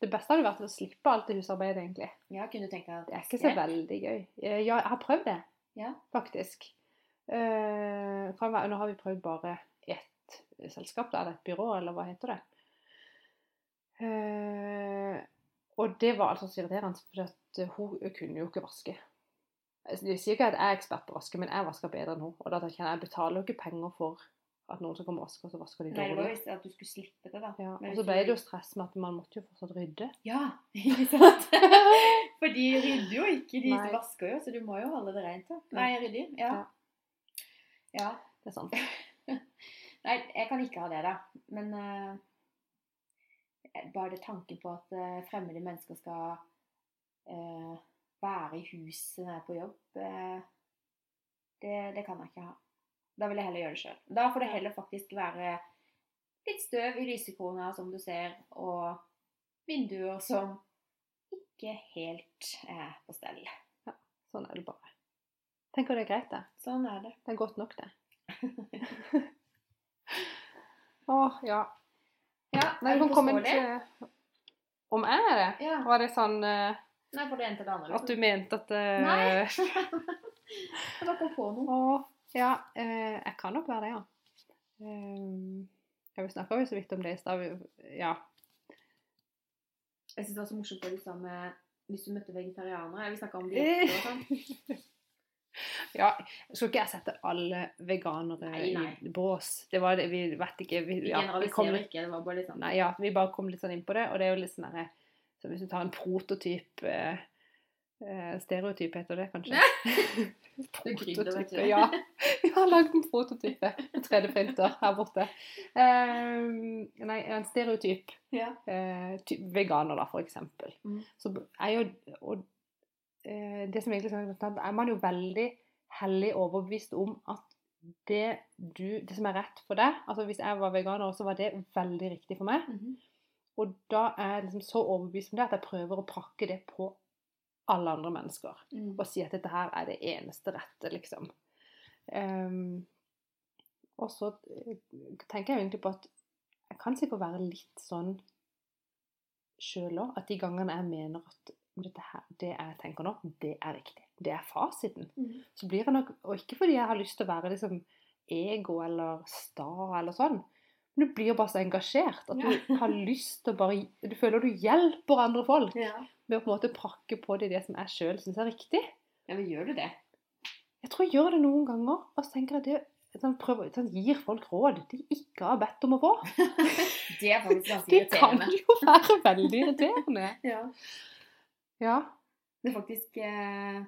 det beste hadde vært å slippe alt det husarbeidet, egentlig. Ja, kunne du tenke deg Det er ikke så veldig gøy. Eh, Ja, jeg har prøvd det, Ja. faktisk. Uh, nå har vi prøvd bare ett selskap, eller et byrå, eller hva heter det. Eh, og det var altså så irriterende, for at eh, hun kunne jo ikke vaske. Altså, Jeg sier ikke at jeg er ekspert på å vaske, men jeg vasker bedre enn hun. Og da tenker jeg, jeg betaler jo ikke penger for at noen som kommer og vasker, og så vasker de Nei, det var dårlig. visst at du skulle slippe det, da. Ja, og så ble det jo stress med at man måtte jo fortsatt rydde. Ja, ikke sant? For de rydder jo ikke, de Nei. vasker jo, så du må jo holde det rent. da. Nei, rydder, Ja. ja. Det er sant. Nei, jeg kan ikke ha det, da. Men eh, bare det tanken på at eh, fremmede mennesker skal eh, være i huset når jeg er på jobb, eh, det, det kan jeg ikke ha. Da vil jeg heller gjøre det sjøl. Da får det heller faktisk være litt støv i lysekrona, som du ser, og vinduer som ikke helt er på stell. Sånn er det bare. Tenker det er greit, det. Sånn er det. Det er godt nok, det. Åh, ja. Ja, Nei, kan komme inn til Om jeg er det? Ja. Var det sånn uh, Nei, for det ene til det andre. at du mente at uh, Nei. Jeg bare kom på noe. Og, ja. uh, jeg kan nok være det, ja. Um, ja, vi snakka jo så vidt om det i stad. Ja. Jeg synes det var så morsomt det du sa med hvis du møtte vegetarianere. Vi snakka om det og sånn. ja. Skal ikke jeg sette alle veganere Nei, nei. i bås? Det var det, vi vet ikke Vi, ja, vi kom litt ikke. Det var bare litt sånn Nei, ja, vi bare kom litt sånn inn på det, og det er jo litt sånn derre Så hvis du tar en prototyp eh, eh, Stereotyp heter det kanskje? Prototype, Ja. Vi har lagd en prototype på 3D-printer her borte. Eh, nei, en stereotyp Ja. Uh, veganer, da, for eksempel. Mm. Så er jo Og det som egentlig er er man jo veldig hellig overbevist om at det, du, det som er rett for deg altså Hvis jeg var veganer, så var det veldig riktig for meg. Mhm. Og da er jeg liksom så overbevist om det at jeg prøver å prakke det på alle andre mennesker. Mm. Og si at dette her er det eneste rette, liksom. Um, og så eh, tenker jeg egentlig på at jeg kan sikkert være litt sånn sjøl òg. At de gangene jeg mener at her, det jeg tenker nå, det er riktig. Det er fasiten. Mm. Så blir jeg nok Og ikke fordi jeg har lyst til å være liksom ego eller sta eller sånn. Men du blir bare så engasjert at du har lyst til å bare Du føler du hjelper andre folk Ja. med å på en måte prakke på det det som jeg sjøl syns er riktig. ja, men gjør du det? Jeg tror jeg gjør det noen ganger, og så tenker jeg det sånn, prøver, sånn, gir folk råd de ikke har bedt om å få. Det er faktisk ganske Det kan jo være veldig irriterende. Ja. Ja. Det er faktisk eh,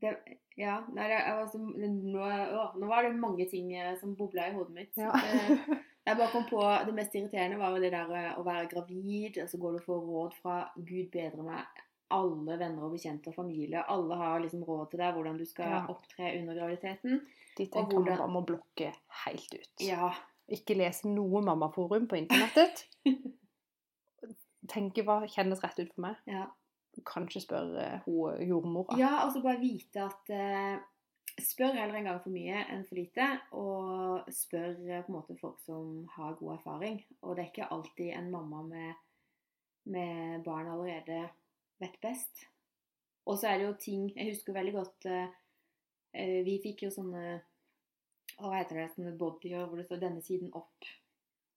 det, Ja, nei, det, er altså, nå, å, nå var det mange ting eh, som bobla i hodet mitt. ja. Det, Jeg bare kom på Det mest irriterende var jo det der eh, å være gravid, og så går du og får råd fra Gud bedre meg. Alle venner og bekjente og familie. Alle har liksom råd til deg hvordan du skal Ja. opptre under graviditeten. De Og tenker man hvordan- bare må blokke helt ut. Ja. Ikke lese noe mammaforum på internettet. Tenke hva kjennes rett ut for meg. Ja, Kanskje spørre hun jordmora. ja og så bare vite at eh, Spør heller en gang for mye enn for lite, og spør eh, på en måte folk som har god erfaring. Og det er ikke alltid en mamma med, med barn allerede vet best. Og så er det jo ting Jeg husker veldig godt eh, eh, Vi fikk jo sånne Hva heter det? Sånne bodyer hvor det står 'denne siden opp'.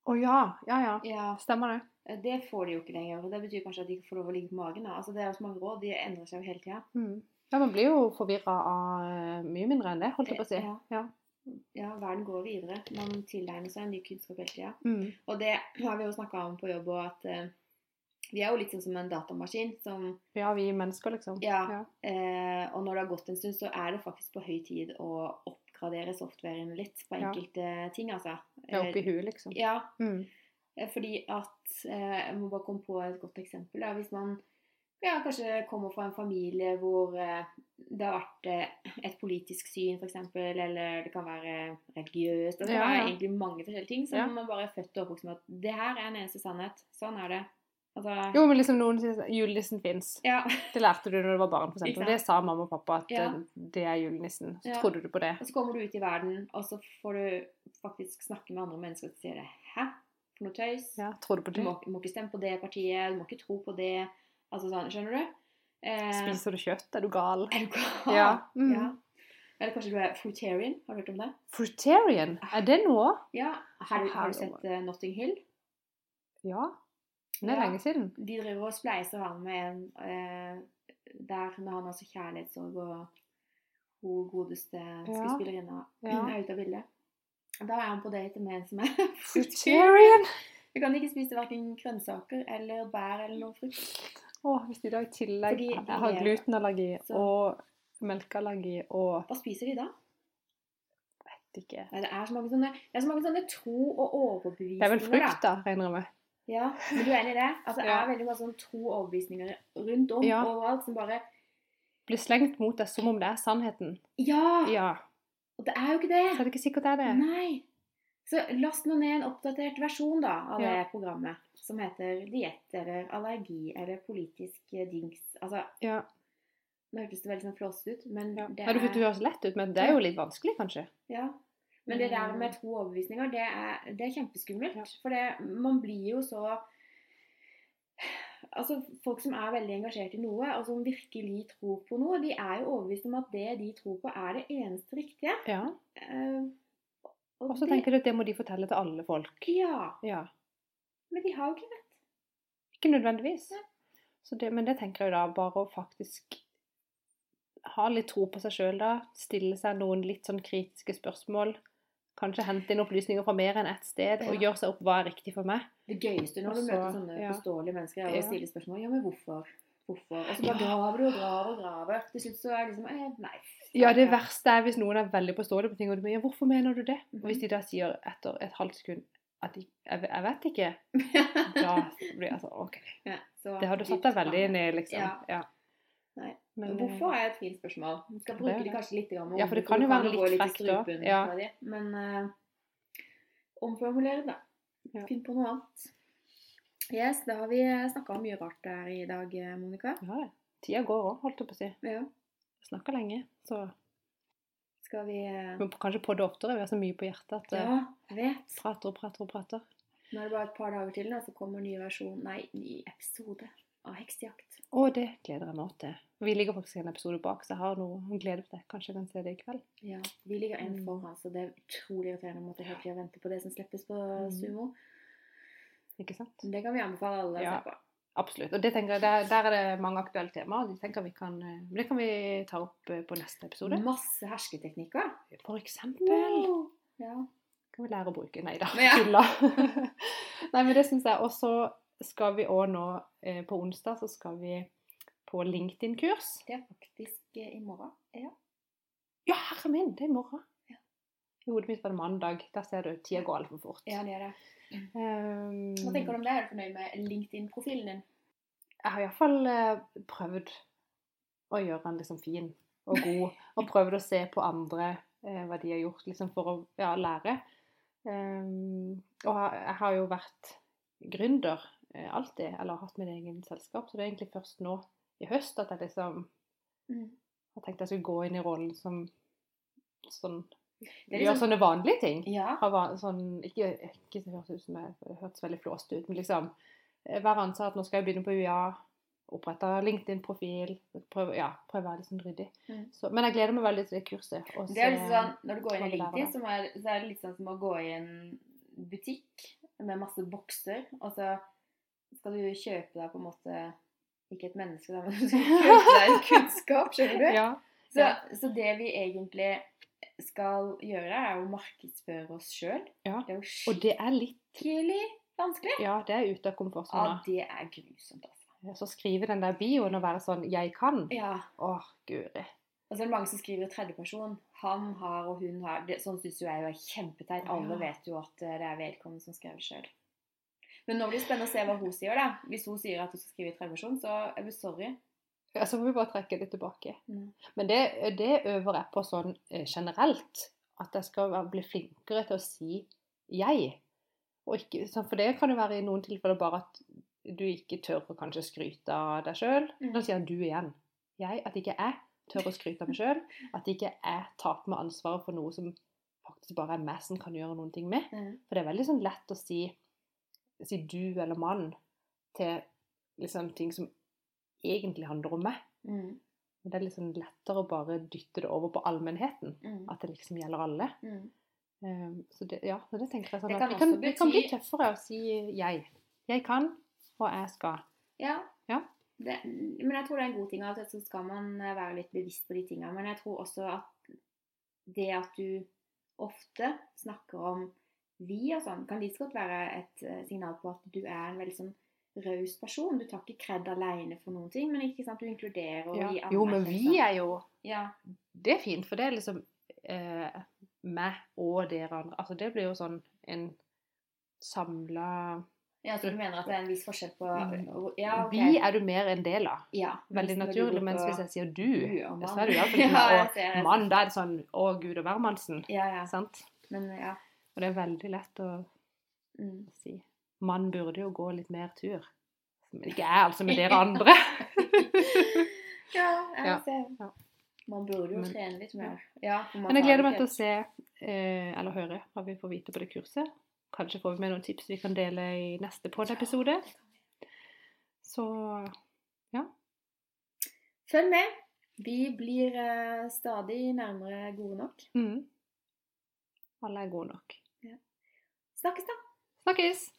Å ja. Ja, ja. Ja, Stemmer det. eh, Det får de jo ikke lenger. og Det betyr kanskje at de ikke får lov å ligge på magen. Da. Altså, det er jo så mange råd. De endrer seg jo hele tida. Mm. Ja, Man blir jo forvirra av eh, mye mindre enn det, holdt jeg på å si. Ja. Ja. Ja, verden går videre. Man tilegner seg en ny kunnskap hele tida. Mm. Og det har vi jo snakka om på jobb òg, at eh, vi er jo litt sånn som en datamaskin som ja, vi mennesker, liksom. Ja. Eh, og når det har gått en stund, så er det faktisk på høy tid å oppgradere softwaren litt på Ja. enkelte ting, altså. Ja, oppi huet, liksom. Ja, Mm. eh, fordi at eh, Jeg må bare komme på et godt eksempel. Da. Hvis man ja, kanskje kommer fra en familie hvor eh, det har vært et politisk syn, f.eks., eller det kan være religiøst. Det kan Ja, være ja. egentlig mange forskjellige ting som Ja. man bare er født og oppvokst med at det her er en eneste sannhet. Sånn er det. Altså, Jo, men liksom noen sier at julenissen fins. ja. Det lærte du når du var barn, for eksempel. Det sa mamma og pappa at Ja. eh, det er julenissen. Så Ja. trodde du på det. Og så kommer du ut i verden, og så får du faktisk snakke med andre mennesker og sier det. Hæ? For noe tøys? Ja, tror du på Du må, må ikke stemme på det partiet, du må ikke tro på det. Altså sånn, skjønner du? Eh, Spiser du kjøtt? Er du gal? Er du gal? Ja. Mm. ja. Eller kanskje du er fruitarian? Har du hørt om det? Fruitarian? Er det noe? Ja. Har du, har du sett uh, Notting Hill? Ja. Det er lenge siden. De driver og spleiser han med en eh, der når han har så kjærlighetssorg og hun godeste skuespillerinna Ja. er ute av bildet. Da er han på date med en som er Fruitarian? Du kan ikke spise hverken grønnsaker eller bær eller noe frukt. Å, hvis de da i tillegg Fordi de har er- glutenallergi så- og melkeallergi og Hva spiser de da? vet ikke Nei, det er så mange sånne, det er så mange sånne tro- og overbevisninger. Det er vel frukt, da, regner jeg med. Ja, men du er enig i det? Altså, det Ja. er veldig mange sånne tro overbevisninger rundt om Ja. overalt som bare Blir slengt mot deg som om det er sannheten. Ja! Ja. Og det er jo ikke det. Så er det ikke sikkert det er det. Nei. Så last nå ned en oppdatert versjon da, av Ja. det programmet. Som heter diett eller allergi eller politisk eh, dings. Altså, Ja. nå hørtes det veldig sånn flåsete ut, men ja. det Nei, du, er det høres lett ut, men det er jo litt vanskelig, kanskje. Ja. Men det der Mm. med tro og overbevisninger, det er, det er kjempeskummelt. Ja. For det, man blir jo så Altså, Folk som er veldig engasjert i noe, og som virkelig tror på noe, de er jo overbevist om at det de tror på, er det eneste riktige. Ja. Uh, og Og så det- tenker du at det må de fortelle til alle folk. Ja, Ja. men de har jo ikke rett. Ikke nødvendigvis. Ja. Så det, men det tenker jeg da, bare å faktisk ha litt tro på seg sjøl, da. Stille seg noen litt sånn kritiske spørsmål. Kanskje hente inn opplysninger fra mer enn ett sted, og gjøre seg opp hva er riktig for meg. Det gøyeste når du Også, møter sånne ja. forståelige mennesker, er å stille spørsmål. Ja, men hvorfor? Hvorfor? Og så bare graver du og graver og graver. Til slutt så er det liksom eh, Nei. Ja, det verste er hvis noen er veldig påståelige på ting, og du mener 'hvorfor mener du det?' Og hvis de da sier etter et halvt sekund at de, jeg, jeg vet ikke, da blir jeg sånn OK. ja, så Det har du satt deg veldig ned, liksom. Ja. Ja. Nei. Men, eh, Hvorfor er et fint spørsmål. Vi skal bruke det kanskje litt. om Ja, for det kan jo være litt frekt òg. Ja. Men uh, omformulere det, da. Ja. Finn på noe annet. Yes, da har vi snakka om mye rart der i dag, eh, Monica. Ja. Tida går òg, holdt jeg på å si. Ja. Snakka lenge, så Skal vi uh... Men kanskje podde oftere. Vi har så mye på hjertet at uh, Ja, vet. prater og prater og prater. Nå er det bare et par dager til, da, så kommer ny versjon Nei, ny episode av Heksejakt. Å, det gleder jeg meg til. Vi ligger faktisk en episode bak, så jeg har noe å glede meg til. Kanskje jeg kan se det i kveld. Ja, Vi ligger en Mm. foran, så det er utrolig irriterende å måtte hele tida vente på det som slippes på Mm. Sumo. Ikke sant? Det kan vi anbefale alle å Ja. se på. Absolutt. Og det jeg, der, der er det mange aktuelle temaer. Det, tenker vi kan, eh, det kan vi ta opp eh, på neste episode. Masse hersketeknikker. For eksempel. Wow. Ja. Kan vi lære å bruke? Nei da, tulla. ja. Nei, men det syns jeg. Og så skal vi òg nå eh, på onsdag så skal vi på LinkedIn-kurs. Det er faktisk eh, i morgen. Ja. Ja, herre min, det er i morgen. Ja. I hodet mitt var det mandag. Der ser du, tida går altfor fort. ja, det er det. Um, Hva tenker du om det? Er du fornøyd med LinkedIn-profilen din? Jeg har iallfall uh, prøvd å gjøre den liksom fin og god. Og prøvd å se på andre eh, hva de har gjort, liksom for å ja, lære. Um, og jeg har jo vært gründer eh, alltid, eller hatt min egen selskap, så det er egentlig først nå i høst at jeg liksom Mm. har tenkt jeg skulle gå inn i rollen som sånn Det Gjør liksom- sånne vanlige ting. Ja. Van- sånn, ikke, ikke det høres ut som jeg det hørtes veldig flåst ut, men liksom eh, være ansatt. Nå skal jeg begynne på UiA. Opprette LinkedIn-profil. Prøve, ja, prøve å være litt sånn ryddig. Mm. Så, men jeg gleder meg veldig til det kurset. Også, Det er litt sånn, Når du går inn i LinkedIn, så er, så er det litt sånn som å gå i en butikk med masse bokser, og så skal du kjøpe deg på en måte Ikke et menneske, da, men du skal kjøpe deg kunnskap, skjønner du? ja, Så, så det vi egentlig skal gjøre, er å markedsføre oss sjøl. Ja, Det er jo Og det er litt skikkelig vanskelig. Ja, det er ute av Ja, det er grusomt, altså. Så skrive den der bioen og være sånn 'Jeg kan'. Ja. Åh, guri. Og så er det mange som skriver tredjeperson. Han har og hun har. Det, sånn syns jo jeg er kjempeteit. Alle Ja. vet jo at eh, det er vedkommende som skrev sjøl. Men nå blir det spennende å se hva hun sier, da. Hvis hun sier at hun skal skrive i tredjeperson, så er vi sorry. Ja, så får vi bare trekke det tilbake. Mm. Men det, det øver jeg på sånn eh, generelt. At jeg skal bli flinkere til å si 'jeg'. Ikke, for det kan jo være i noen tilfeller bare at du ikke tør å kanskje skryte av deg sjøl. Mm. Da sier du igjen. Jeg, at ikke jeg tør å skryte av meg sjøl. At ikke jeg tar på meg ansvaret for noe som faktisk bare er meg som kan gjøre noen ting med. Mm. For det er veldig sånn lett å si, si du eller mann til liksom ting som egentlig handler om meg. Mm. Men det er liksom lettere å bare dytte det over på allmennheten. Mm. At det liksom gjelder alle. Mm. Um, så det, ja, så det tenker jeg sånn Det kan at, det kan, vi kan bli tøffere å si 'jeg'. Jeg kan, og jeg skal. Ja. Ja. Det, men jeg tror det er en god ting. At så skal man være litt bevisst på de tingene. Men jeg tror også at det at du ofte snakker om vi og sånn, kan like godt være et eh, signal på at du er en veldig sånn raus person. Du tar ikke kred alene for noen ting, men ikke sant, du inkluderer og Ja. gir Jo, men vi er jo Ja. Det er fint, for det er liksom eh, meg og dere andre. Altså det blir jo sånn en samla ja, så du mener at det er en viss forskjell på Mm. Ja, okay. Vi er du mer en del av. ja, Veldig naturlig. Mens hvis jeg sier du, så er du iallfall Ja, ikke Og mann, da er det sånn Å, gud og hvermannsen. Ja, ja. Sant? Men ja. Og det er veldig lett å Mm. si. Man burde jo gå litt mer tur. Men ikke jeg, altså, med dere andre. Ja, jeg Ja, ser. ja. Man burde jo Men- trene litt mer. Ja, Men jeg gleder meg til å se, eh, eller høre, hva vi får vite på det kurset. Kanskje får vi med noen tips vi kan dele i neste pod-episode. Så ja. Følg med. Vi blir eh, stadig nærmere gode nok. mm. Alle er gode nok. Snakkes, da! Snakkes!